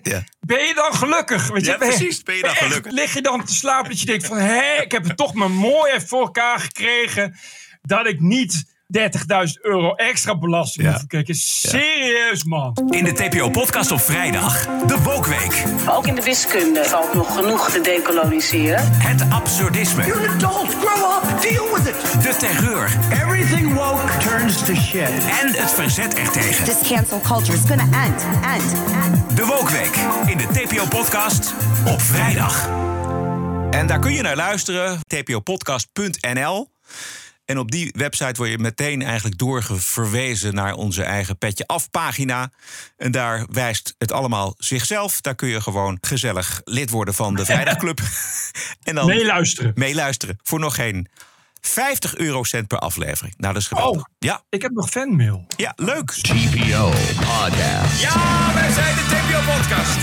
Ja. Ben je dan gelukkig? Weet je, Ja, precies. Ben je dan echt- gelukkig? Lig je dan te slapen dat je denkt van... hé, ik heb het toch maar mooi even voor elkaar gekregen... dat ik niet 30.000 euro extra belasting Ja. te kijken. Serieus, man. In de TPO-podcast op vrijdag. De Wokweek. Ook in de wiskunde valt nog genoeg te decoloniseren. Het absurdisme. You're an adult. Grow up. Deal with it. De terreur. Everything woke turns to shit. En het verzet ertegen. This cancel culture is gonna end, end, end. De Wokweek. In de TPO-podcast op vrijdag. En daar kun je naar luisteren. tpopodcast.nl En op die website word je meteen eigenlijk doorverwezen naar onze eigen Petje Af pagina. En daar wijst het allemaal zichzelf. Daar kun je gewoon gezellig lid worden van de Vrijdagclub. en dan Meeluisteren. Meeluisteren. Voor nog geen 50 eurocent per aflevering. Nou, dat is geweldig. Oh, ja. ik heb nog fanmail. Ja, leuk. TPO Podcast. Ja, wij zijn de TPO-podcast.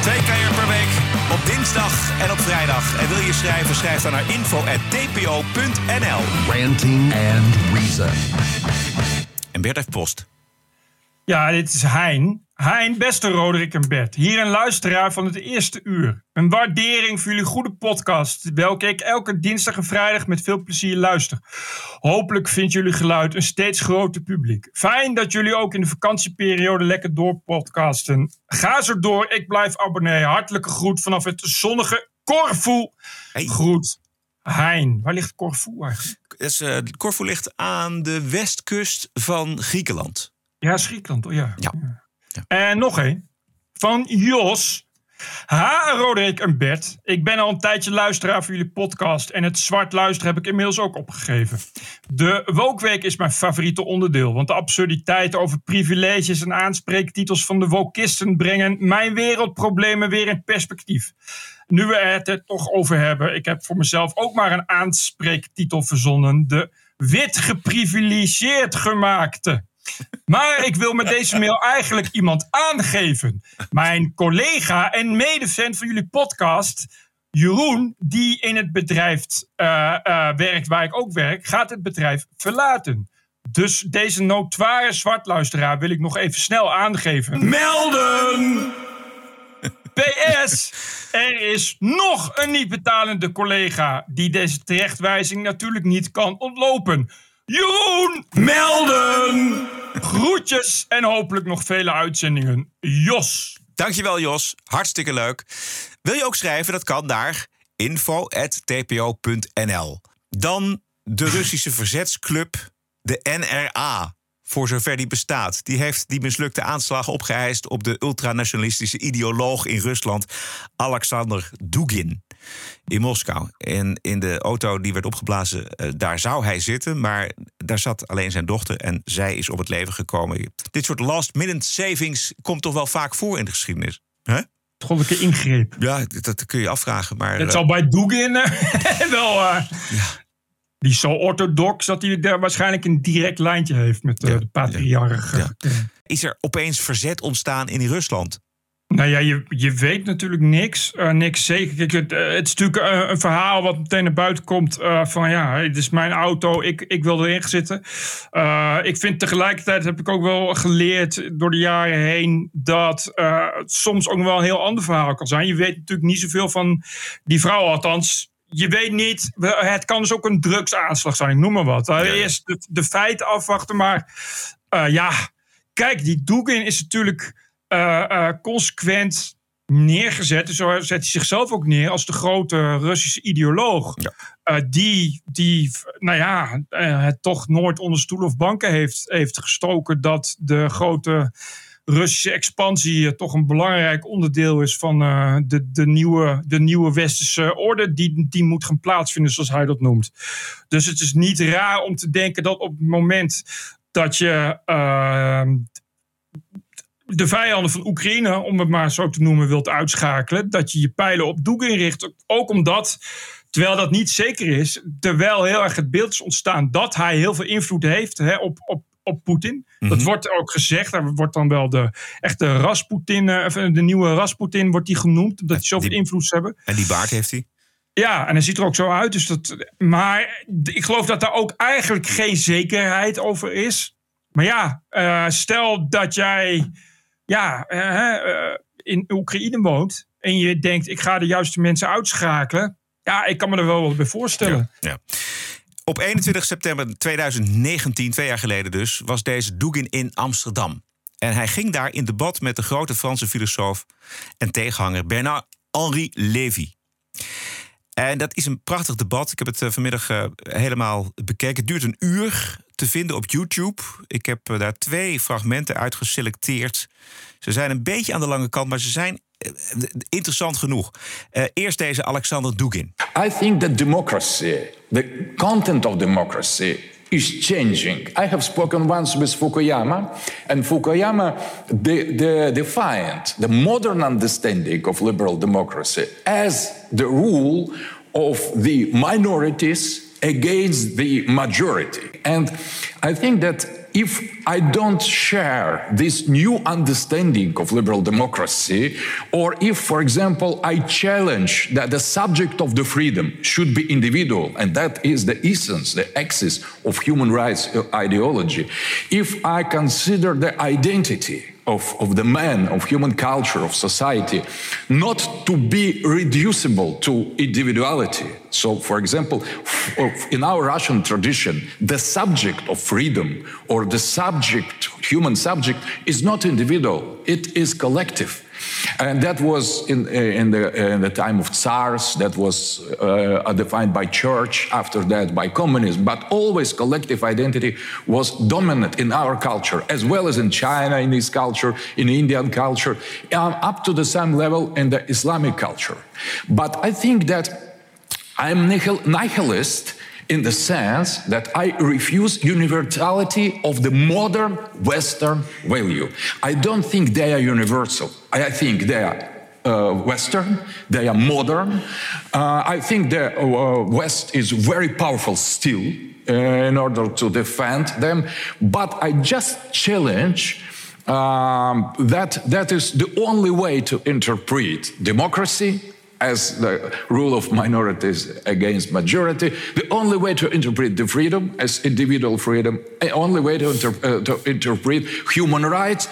Twee keer per week op dinsdag en op vrijdag. En wil je schrijven, schrijf dan naar info.tpo.nl. Ranting and Reason. En Bert heeft post. Ja, dit is Hein. Hein, beste Roderick en Bert. Hier een luisteraar van het eerste uur. Een waardering voor jullie goede podcast, welke ik elke dinsdag en vrijdag met veel plezier luister. Hopelijk vindt jullie geluid een steeds groter publiek. Fijn dat jullie ook in de vakantieperiode lekker doorpodcasten. Ga zo door, ik blijf abonnee. Hartelijke groet vanaf het zonnige Corfu. Groet, Hein. Waar ligt Corfu eigenlijk? Dus, eh, Corfu ligt aan de westkust van Griekenland. Ja, Griekenland, oh ja. Ja. En nog één. Van Jos. Ha, Roderick en Bert. Ik ben al een tijdje luisteraar voor jullie podcast. En het zwart luisteren heb ik inmiddels ook opgegeven. De Wokweek is mijn favoriete onderdeel. Want de absurditeit over privileges en aanspreektitels van de wokisten brengen mijn wereldproblemen weer in perspectief. Nu we het er toch over hebben. Ik heb voor mezelf ook maar een aanspreektitel verzonnen. De wit geprivilegeerd gemaakte. Maar ik wil met deze mail eigenlijk iemand aangeven. Mijn collega en medefan van jullie podcast, Jeroen, die in het bedrijf eh, eh, werkt waar ik ook werk, gaat het bedrijf verlaten. Dus deze notoire zwartluisteraar wil ik nog even snel aangeven. Melden! PS, er is nog een niet betalende collega die deze terechtwijzing natuurlijk niet kan ontlopen. Jeroen, melden! Groetjes en hopelijk nog vele uitzendingen. Jos. Dankjewel Jos, hartstikke leuk. Wil je ook schrijven? Dat kan naar info.tpo.nl. Dan de Russische verzetsclub, de NRA. Voor zover die bestaat. Die heeft die mislukte aanslag opgeëist op de ultranationalistische ideoloog in Rusland, Alexander Dugin. In Moskou. En in de auto die werd opgeblazen, eh, daar zou hij zitten. Maar daar zat alleen zijn dochter en zij is op het leven gekomen. Dit soort last-minute savings komt toch wel vaak voor in de geschiedenis. Hè? Goddelijke ingreep. Ja, dat, kun je afvragen. Maar, Het eh, zal bij Dugin eh, wel... eh, Die is zo orthodox dat hij daar waarschijnlijk een direct lijntje heeft met de patriarch. Is er opeens verzet ontstaan in Rusland? Nou ja, je, je weet natuurlijk niks. eh, niks zeker. Kijk, het, eh, het is natuurlijk eh, een verhaal wat meteen naar buiten komt. van ja, het is mijn auto. Ik, ik wil erin zitten. Ik vind tegelijkertijd, heb ik ook wel geleerd door de jaren heen. dat het soms ook wel een heel ander verhaal kan zijn. Je weet natuurlijk niet zoveel van die vrouw, althans. Je weet niet, het kan dus ook een drugsaanslag zijn, ik noem maar wat. Eerst de, de feiten afwachten, maar ja, kijk, die Dugin is natuurlijk consequent neergezet. Dus zo zet hij zichzelf ook neer als de grote Russische ideoloog. Eh, die, die, nou ja, eh, het toch nooit onder stoel of banken heeft, heeft gestoken dat de grote Russische expansie eh, toch een belangrijk onderdeel is van eh, de, de, nieuwe, de nieuwe westerse orde die, die moet gaan plaatsvinden, zoals hij dat noemt. Dus het is niet raar om te denken dat op het moment dat je eh, de vijanden van Oekraïne, om het maar zo te noemen, wilt uitschakelen, dat je je pijlen op Dugin richt. Ook omdat, terwijl dat niet zeker is, terwijl heel erg het beeld is ontstaan dat hij heel veel invloed heeft hè, op, op, op Poetin. Dat Mhm. wordt ook gezegd. Daar wordt dan wel de echte Rasputin, eh, of de nieuwe Rasputin wordt die genoemd, omdat hij zoveel invloed hebben. En die baard heeft hij? Ja, en hij ziet er ook zo uit. Dus dat, maar ik geloof dat daar ook eigenlijk geen zekerheid over is. Maar ja, eh, stel dat jij ja, eh, eh, in Oekraïne woont en je denkt, ik ga de juiste mensen uitschakelen. Ja, ik kan me er wel wat bij voorstellen. Ja. Op 21 september 2019, twee jaar geleden dus, was deze Dugin in Amsterdam. En hij ging daar in debat met de grote Franse filosoof en tegenhanger Bernard-Henri Lévy. En dat is een prachtig debat. Ik heb het eh, vanmiddag helemaal bekeken. Het duurt een uur. Te vinden op YouTube. Ik heb eh, daar twee fragmenten uit geselecteerd. Ze zijn een beetje aan de lange kant, maar ze zijn eh, interessant genoeg. Uh, eerst deze Alexander Dugin. I think that democracy, the content of democracy is changing. I have spoken once with Fukuyama, and Fukuyama de, de, defined the modern understanding of liberal democracy as the rule of the minorities against the majority. And I think that if I don't share this new understanding of liberal democracy, or if, for example, I challenge that the subject of the freedom should be individual, and that is the essence, the axis of human rights uh, ideology, if I consider the identity of, of the man, of human culture, of society, not to be reducible to individuality. So, for example, in our Russian tradition, the subject of freedom or the subject, human subject, is not individual, it is collective. And that was in, in, the, in the time of Tsars, that was uh, defined by church, after that by communism. But always collective identity was dominant in our culture, as well as in China, in this culture, in Indian culture, um, up to the same level in the Islamic culture. But I think that I'm nihil- nihilist in the sense that I refuse universality of the modern Western value. I don't think they are universal. I think they are uh, Western, they are modern. Uh, I think the uh, West is very powerful still uh, in order to defend them, but I just challenge. Um, that that is the only way to interpret democracy as the rule of minorities against majority, the only way to interpret the freedom as individual freedom, the only way to, inter uh, to interpret human rights,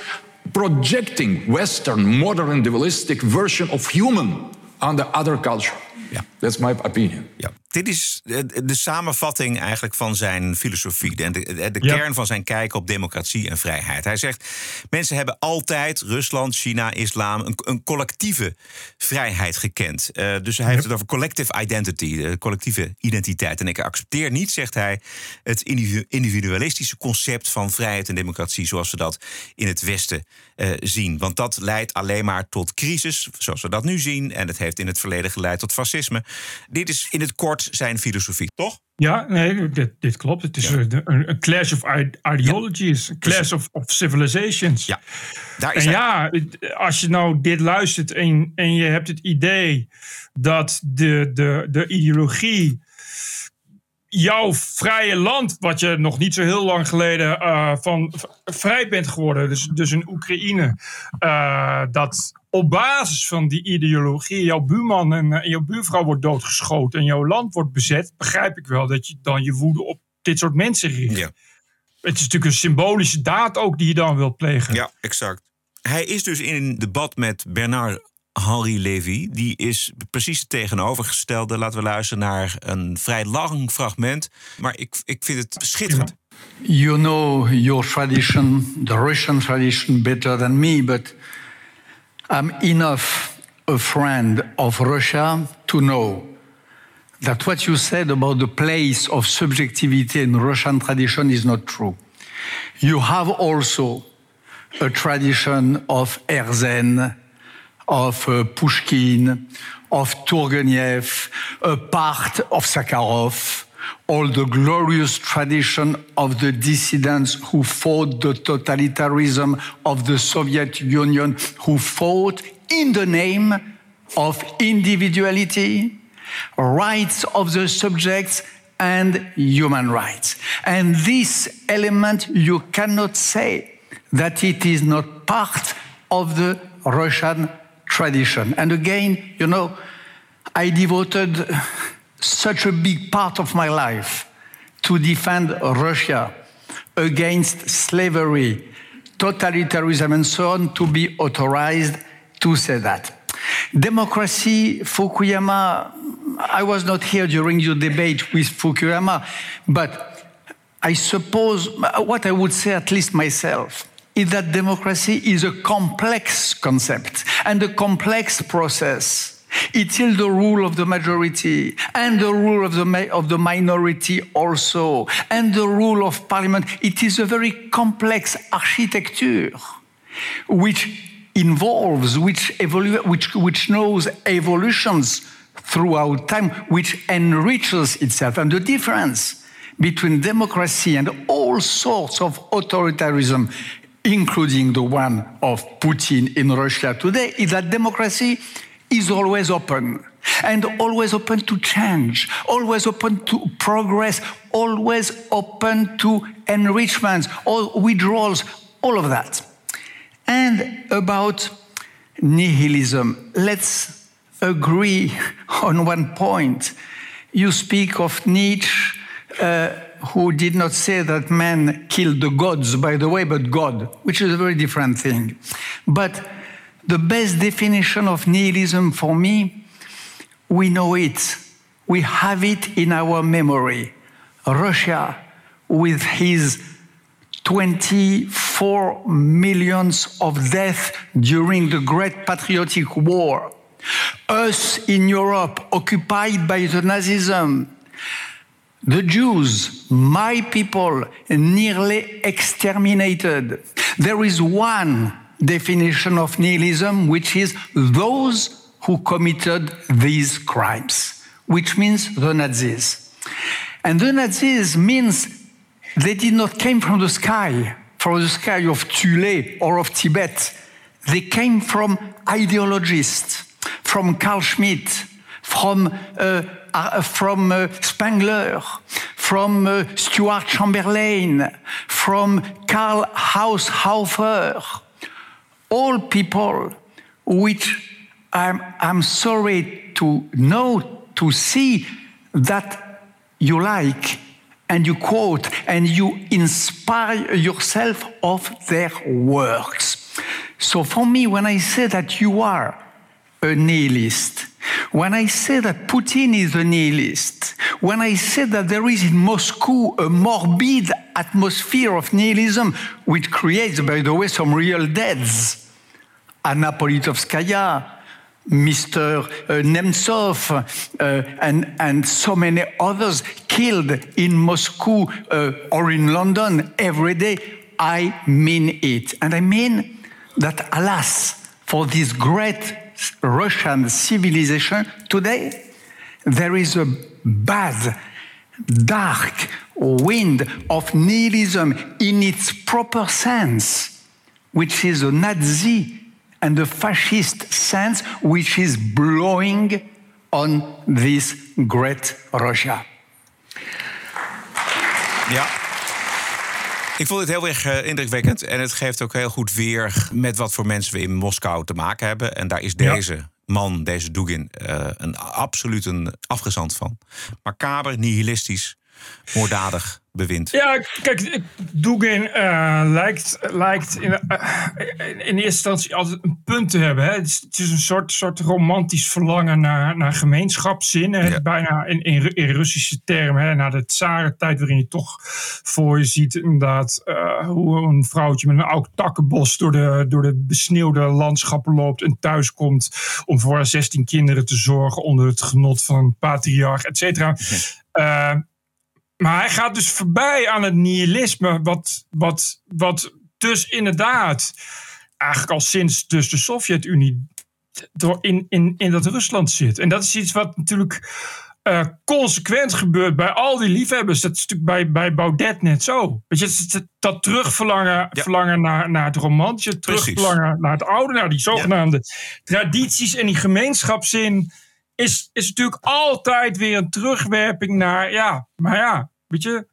projecting Western modern individualistic version of human on the other culture. Ja. That's my opinion. Ja. Dit is de, samenvatting eigenlijk van zijn filosofie. De, de, de Ja. kern van zijn kijk op democratie en vrijheid. Hij zegt: mensen hebben altijd, Rusland, China, islam, een, een collectieve vrijheid gekend. Eh, dus hij heeft het over collective identity, de collectieve identiteit. En ik accepteer niet, zegt hij, het individu- individualistische concept van vrijheid en democratie zoals we dat in het Westen eh, zien. Want dat leidt alleen maar tot crisis, zoals we dat nu zien. En het heeft in het verleden geleid tot fascisme. Dit is in het kort zijn filosofie, toch? Ja, nee, dit, dit klopt. Het is een, een een clash of ide- ideologies, een clash of, of civilizations. Ja, daar En is hij. ja, als je nou dit luistert en, en je hebt het idee dat de, de, de ideologie jouw vrije land, wat je nog niet zo heel lang geleden eh, van vrij bent geworden, dus, dus in Oekraïne, eh, dat op basis van die ideologie jouw buurman en, eh, en jouw buurvrouw wordt doodgeschoten en jouw land wordt bezet, begrijp ik wel dat je dan je woede op dit soort mensen richt. Ja. Het is natuurlijk een symbolische daad ook die je dan wilt plegen. Ja, exact. Hij is dus in een debat met Bernard Henri Lévy. Die is precies het tegenovergestelde. Laten we luisteren naar een vrij lang fragment. Maar ik, ik vind het schitterend. You know your tradition, the Russian tradition, better than me, but I'm enough a friend of Russia to know that what you said about the place of subjectivity in Russian tradition is not true. You have also a tradition of Herzen, of uh, Pushkin, of Turgenev, a part of Sakharov, all the glorious tradition of the dissidents who fought the totalitarianism of the Soviet Union, who fought in the name of individuality, rights of the subjects, and human rights. And this element, you cannot say that it is not part of the Russian tradition. And again, you know, I devoted such a big part of my life to defend Russia against slavery, totalitarianism, and so on, to be authorized to say that. Democracy, Fukuyama, I was not here during your debate with Fukuyama, but I suppose what I would say, at least myself, is that democracy is a complex concept and a complex process It is the rule of the majority and the rule of the, of the minority also, and the rule of parliament. It is a very complex architecture which involves, which, which, which knows evolutions throughout time, which enriches itself. And the difference between democracy and all sorts of authoritarianism, including the one of Putin in Russia today, is that democracy is always open and always open to change, always open to progress, always open to enrichments, all withdrawals, all of that. And about nihilism, let's agree on one point. You speak of Nietzsche, uh, who did not say that man killed the gods, by the way, but God, which is a very different thing. But the best definition of nihilism for me, we know it. We have it in our memory. Russia, with his 24 millions of deaths during the Great Patriotic War. Us in Europe, occupied by the Nazism. The Jews, my people, nearly exterminated. There is one definition of nihilism, which is those who committed these crimes, which means the Nazis. And the Nazis means they did not came from the sky, from the sky of Thule or of Tibet. They came from ideologists, from Carl Schmitt, from, uh, uh, from uh, Spangler, from uh, Stuart Chamberlain, from Karl Haushofer. All people which I'm, I'm sorry to know, to see that you like and you quote and you inspire yourself of their works. So for me, when I say that you are a nihilist, when I say that Putin is a nihilist, when I say that there is in Moscow a morbid atmosphere of nihilism, which creates, by the way, some real deaths, Anna Politkovskaya, Mr. Uh, Nemtsov, uh, and, and so many others killed in Moscow uh, or in London every day. I mean it. And I mean that, alas, for this great Russian civilization today, there is a bad, dark wind of nihilism in its proper sense, which is a Nazi and a fascist sense which is blowing on this great Russia. Ja. Ik vond het heel erg uh, indrukwekkend. En het geeft ook heel goed weer met wat voor mensen we in Moskou te maken hebben. En daar is deze ja. Man, deze Dugin, uh, een absoluut een afgezand van. Macaber, nihilistisch, moorddadig bewind. Ja, kijk, Dugin uh, lijkt, lijkt in, uh, in, eerste instantie altijd een punt te hebben. Hè. Het, is, het is een soort, soort romantisch verlangen naar, naar gemeenschapszin. Ja. Bijna in, in, in, Russische termen. Hè. Na de tsarentijd waarin je toch voor je ziet inderdaad uh, hoe een vrouwtje met een oud takkenbos door de, door de besneeuwde landschappen loopt en thuis komt om voor haar 16 kinderen te zorgen onder het genot van een patriarch, et cetera. Ja. Maar hij gaat dus voorbij aan het nihilisme, wat, wat, wat dus inderdaad eigenlijk al sinds dus de Sovjet-Unie in, in, in dat Rusland zit. En dat is iets wat natuurlijk uh, consequent gebeurt bij al die liefhebbers. Dat is natuurlijk bij, bij Baudet net zo. Weet je, dat, terugverlangen ja. verlangen naar, naar het romantische, terugverlangen naar het oude, naar die zogenaamde ja. tradities en die gemeenschapszin is, is natuurlijk altijd weer een terugwerping naar, ja, maar ja, weet je,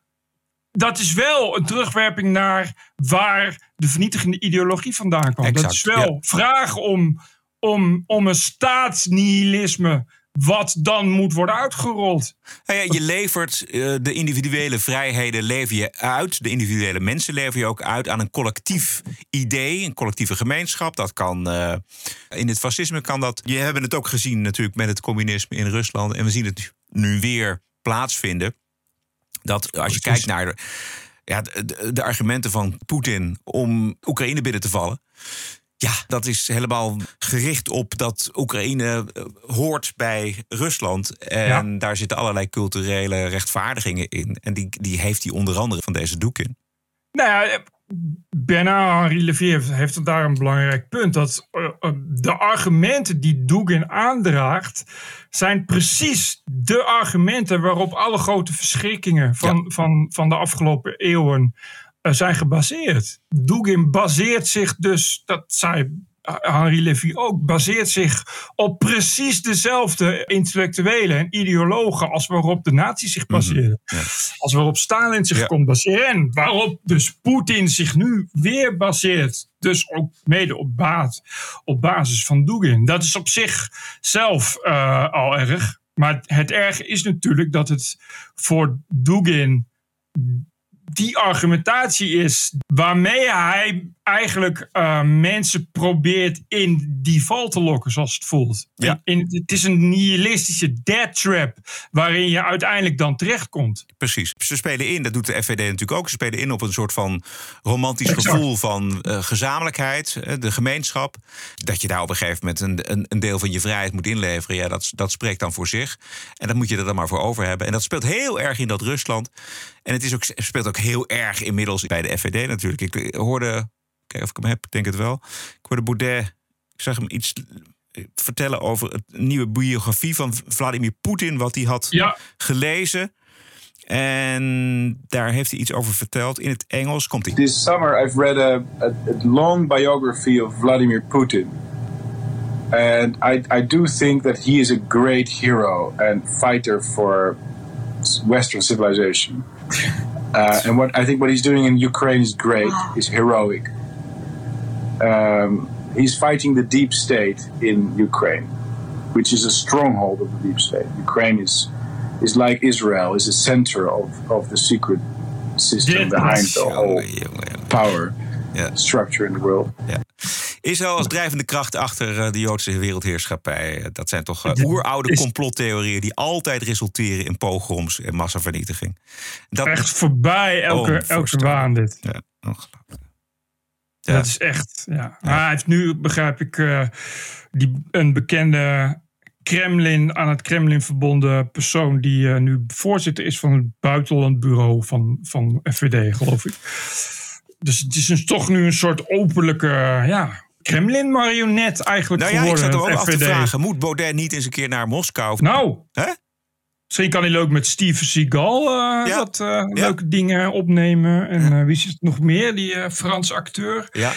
dat is wel een terugwerping naar waar de vernietigende ideologie vandaan kwam. Exact, dat is wel ja. vragen om, om, om een staatsnihilisme wat dan moet worden uitgerold. Nou ja, je levert uh, de individuele vrijheden lever je uit. De individuele mensen lever je ook uit aan een collectief idee, een collectieve gemeenschap. Dat kan uh, in het fascisme kan dat. Je hebben het ook gezien natuurlijk met het communisme in Rusland. En we zien het nu weer plaatsvinden. Dat als je kijkt naar de, ja, de, de argumenten van Poetin om Oekraïne binnen te vallen. Ja, dat is helemaal gericht op dat Oekraïne eh, hoort bij Rusland. En daar zitten allerlei culturele rechtvaardigingen in. En die, die heeft hij onder andere van deze doek in. Nou ja, Bernard-Henri Levy heeft, heeft daar een belangrijk punt. Dat uh, de argumenten die Dugin aandraagt... zijn precies de argumenten waarop alle grote verschrikkingen... van, van, van de afgelopen eeuwen zijn gebaseerd. Dugin baseert zich dus, dat zei Henri Levy ook, baseert zich op precies dezelfde intellectuelen en ideologen als waarop de nazi's zich. Mhm, ja. Als waarop Stalin zich kon baseren. En waarop dus Poetin zich nu weer baseert. Dus ook mede op, baat, op basis van Dugin. Dat is op zich zelf uh, al erg. Maar het erge is natuurlijk dat het voor Dugin die argumentatie is waarmee hij eigenlijk uh, mensen probeert in die val te lokken, zoals het voelt. Ja. In, in, het is een nihilistische death trap waarin je uiteindelijk dan terechtkomt. Precies. Ze spelen in, dat doet de FVD natuurlijk ook, ze spelen in op een soort van romantisch Exact. gevoel van uh, gezamenlijkheid, uh, de gemeenschap. Dat je daar op een gegeven moment een, een, een, deel van je vrijheid moet inleveren, ja, dat, dat spreekt dan voor zich. En dat moet je er dan maar voor over hebben. En dat speelt heel erg in dat Rusland. En het is ook, speelt ook heel erg inmiddels bij de FVD natuurlijk. Ik hoorde, of ik hem heb, ik denk het wel. Ik hoorde Baudet, ik zag hem iets vertellen over het nieuwe biografie van Vladimir Poetin, wat hij had ja. gelezen. En daar heeft hij iets over verteld in het Engels. Komt hij. This summer I've read a, a, a long biography of Vladimir Putin. And I, I do think that he is a great hero and fighter for Western civilization. Uh, and what I think what he's doing in Ukraine is great, is heroic. Um, he's fighting the deep state in Ukraine, which is a stronghold of the deep state. Ukraine is is like Israel, is the center of, of the secret system behind the whole power yeah. structure in the world. Yeah. Israël als drijvende kracht achter de Joodse wereldheerschappij. Dat zijn toch uh, oeroude complottheorieën die altijd resulteren in pogroms en massavernietiging. Dat echt voorbij elke, elke waan dit. Ja, ongelooflijk. Ja. Dat is echt, ja. ja. Maar hij heeft nu, begrijp ik, uh, die, een bekende Kremlin, aan het Kremlin verbonden persoon... die uh, nu voorzitter is van het buitenlandbureau van, van FVD, geloof ik. Dus het is dus toch nu een soort openlijke, ja, Kremlin-marionet eigenlijk nou ja, geworden. ik zat er ook af te vragen, moet Baudet niet eens een keer naar Moskou? Nou, Hè? Misschien kan hij leuk met Steven Seagal uh, ja. wat uh, ja. leuke dingen opnemen. En ja. uh, wie het nog meer, die Franse acteur? Ja,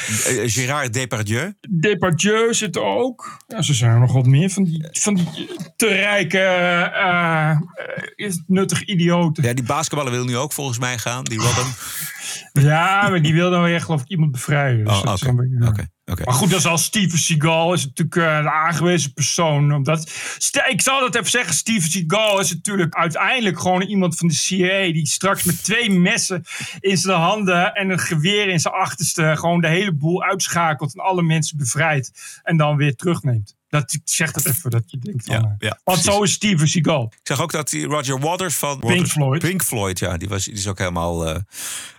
Gérard Depardieu. Depardieu zit er ook. Ja, ze zijn er nog wat meer van die, van die te rijke, nuttig idioten. Ja, die basketballer wil nu ook volgens mij gaan, die Robin. Ja, maar die wil dan weer geloof ik iemand bevrijden. Dus oh, oké. Okay. Okay. Maar goed, dat is al Steven Seagal is natuurlijk uh, de aangewezen persoon. Omdat, ik zal dat even zeggen, Steven Seagal is natuurlijk uiteindelijk gewoon iemand van de CIA... die straks met twee messen in zijn handen en een geweer in zijn achterste... gewoon de hele boel uitschakelt en alle mensen bevrijdt en dan weer terugneemt. Dat, ik zeg dat even, dat je denkt van... Ja, ja, want zo is Steven Seagal. Ik zag ook dat die Roger Waters van... Pink Waters, Floyd. Pink Floyd, ja, die, was, die is ook helemaal... Uh,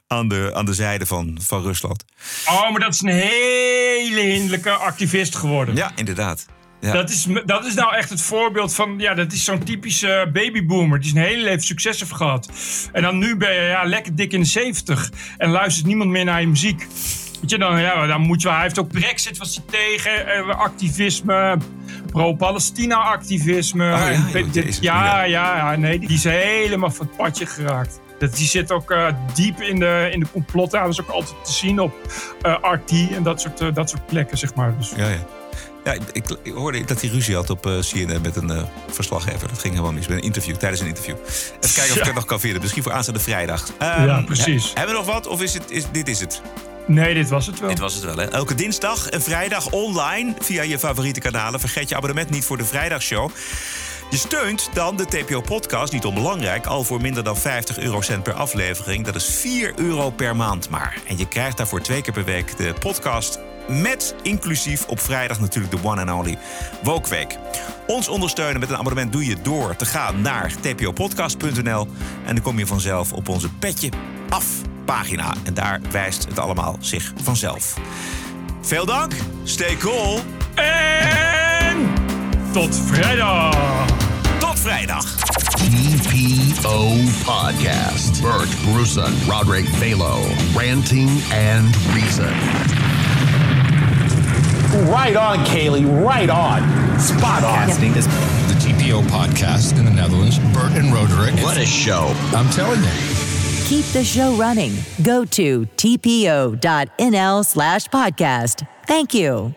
aan de, aan de zijde van, van Rusland. Oh, maar dat is een hele hinderlijke activist geworden. Ja, inderdaad. Ja. Dat, is, dat is nou echt het voorbeeld van... Ja, dat is zo'n typische babyboomer. Die zijn hele leven succes heeft gehad. En dan nu ben je ja, lekker dik in de 70. En luistert niemand meer naar je muziek. Weet je, dan, ja, dan moet je... Hij heeft ook Brexit was hij tegen. Eh, activisme. Pro-Palestina-activisme. Oh, ja, en, joh, ja, ja, ja, nee. Die is helemaal van het padje geraakt. Dat, die zit ook uh, diep in de, in de complotten. Dat is ook altijd te zien op uh, RT en dat soort, uh, dat soort plekken, zeg maar. Dus. Ja, ja. Ja, ik, ik, hoorde dat hij ruzie had op uh, CNN met een uh, verslaggever. Dat ging helemaal mis. Met een interview, tijdens een interview. Even kijken of ja. ik het nog kan vinden. Misschien voor aanstaande vrijdag. Um, ja, precies. He, hebben we nog wat? Of is het, is, dit is het? Nee, dit was het wel. Dit was het wel, hè? Elke dinsdag en vrijdag online via je favoriete kanalen. Vergeet je abonnement niet voor de vrijdagshow. Je steunt dan de TPO-podcast, niet onbelangrijk, al voor minder dan 50 eurocent per aflevering. Dat is 4 euro per maand maar. En je krijgt daarvoor twee keer per week de podcast met inclusief op vrijdag natuurlijk de one and only Wokweek. Ons ondersteunen met een abonnement doe je door te gaan naar tpopodcast.nl en dan kom je vanzelf op onze petje af pagina. En daar wijst het allemaal zich vanzelf. Veel dank. Stay cool. En tot vrijdag. Tot vrijdag. TPO Podcast. Bert Bruson, Roderick Balo. Ranting and Reason. Right on, Kaylee. Right on. Spot on. The TPO podcast in the Netherlands. Bert and Roderick. What a show. I'm telling you. Keep the show running. Go to tpo.nl slash podcast. Thank you.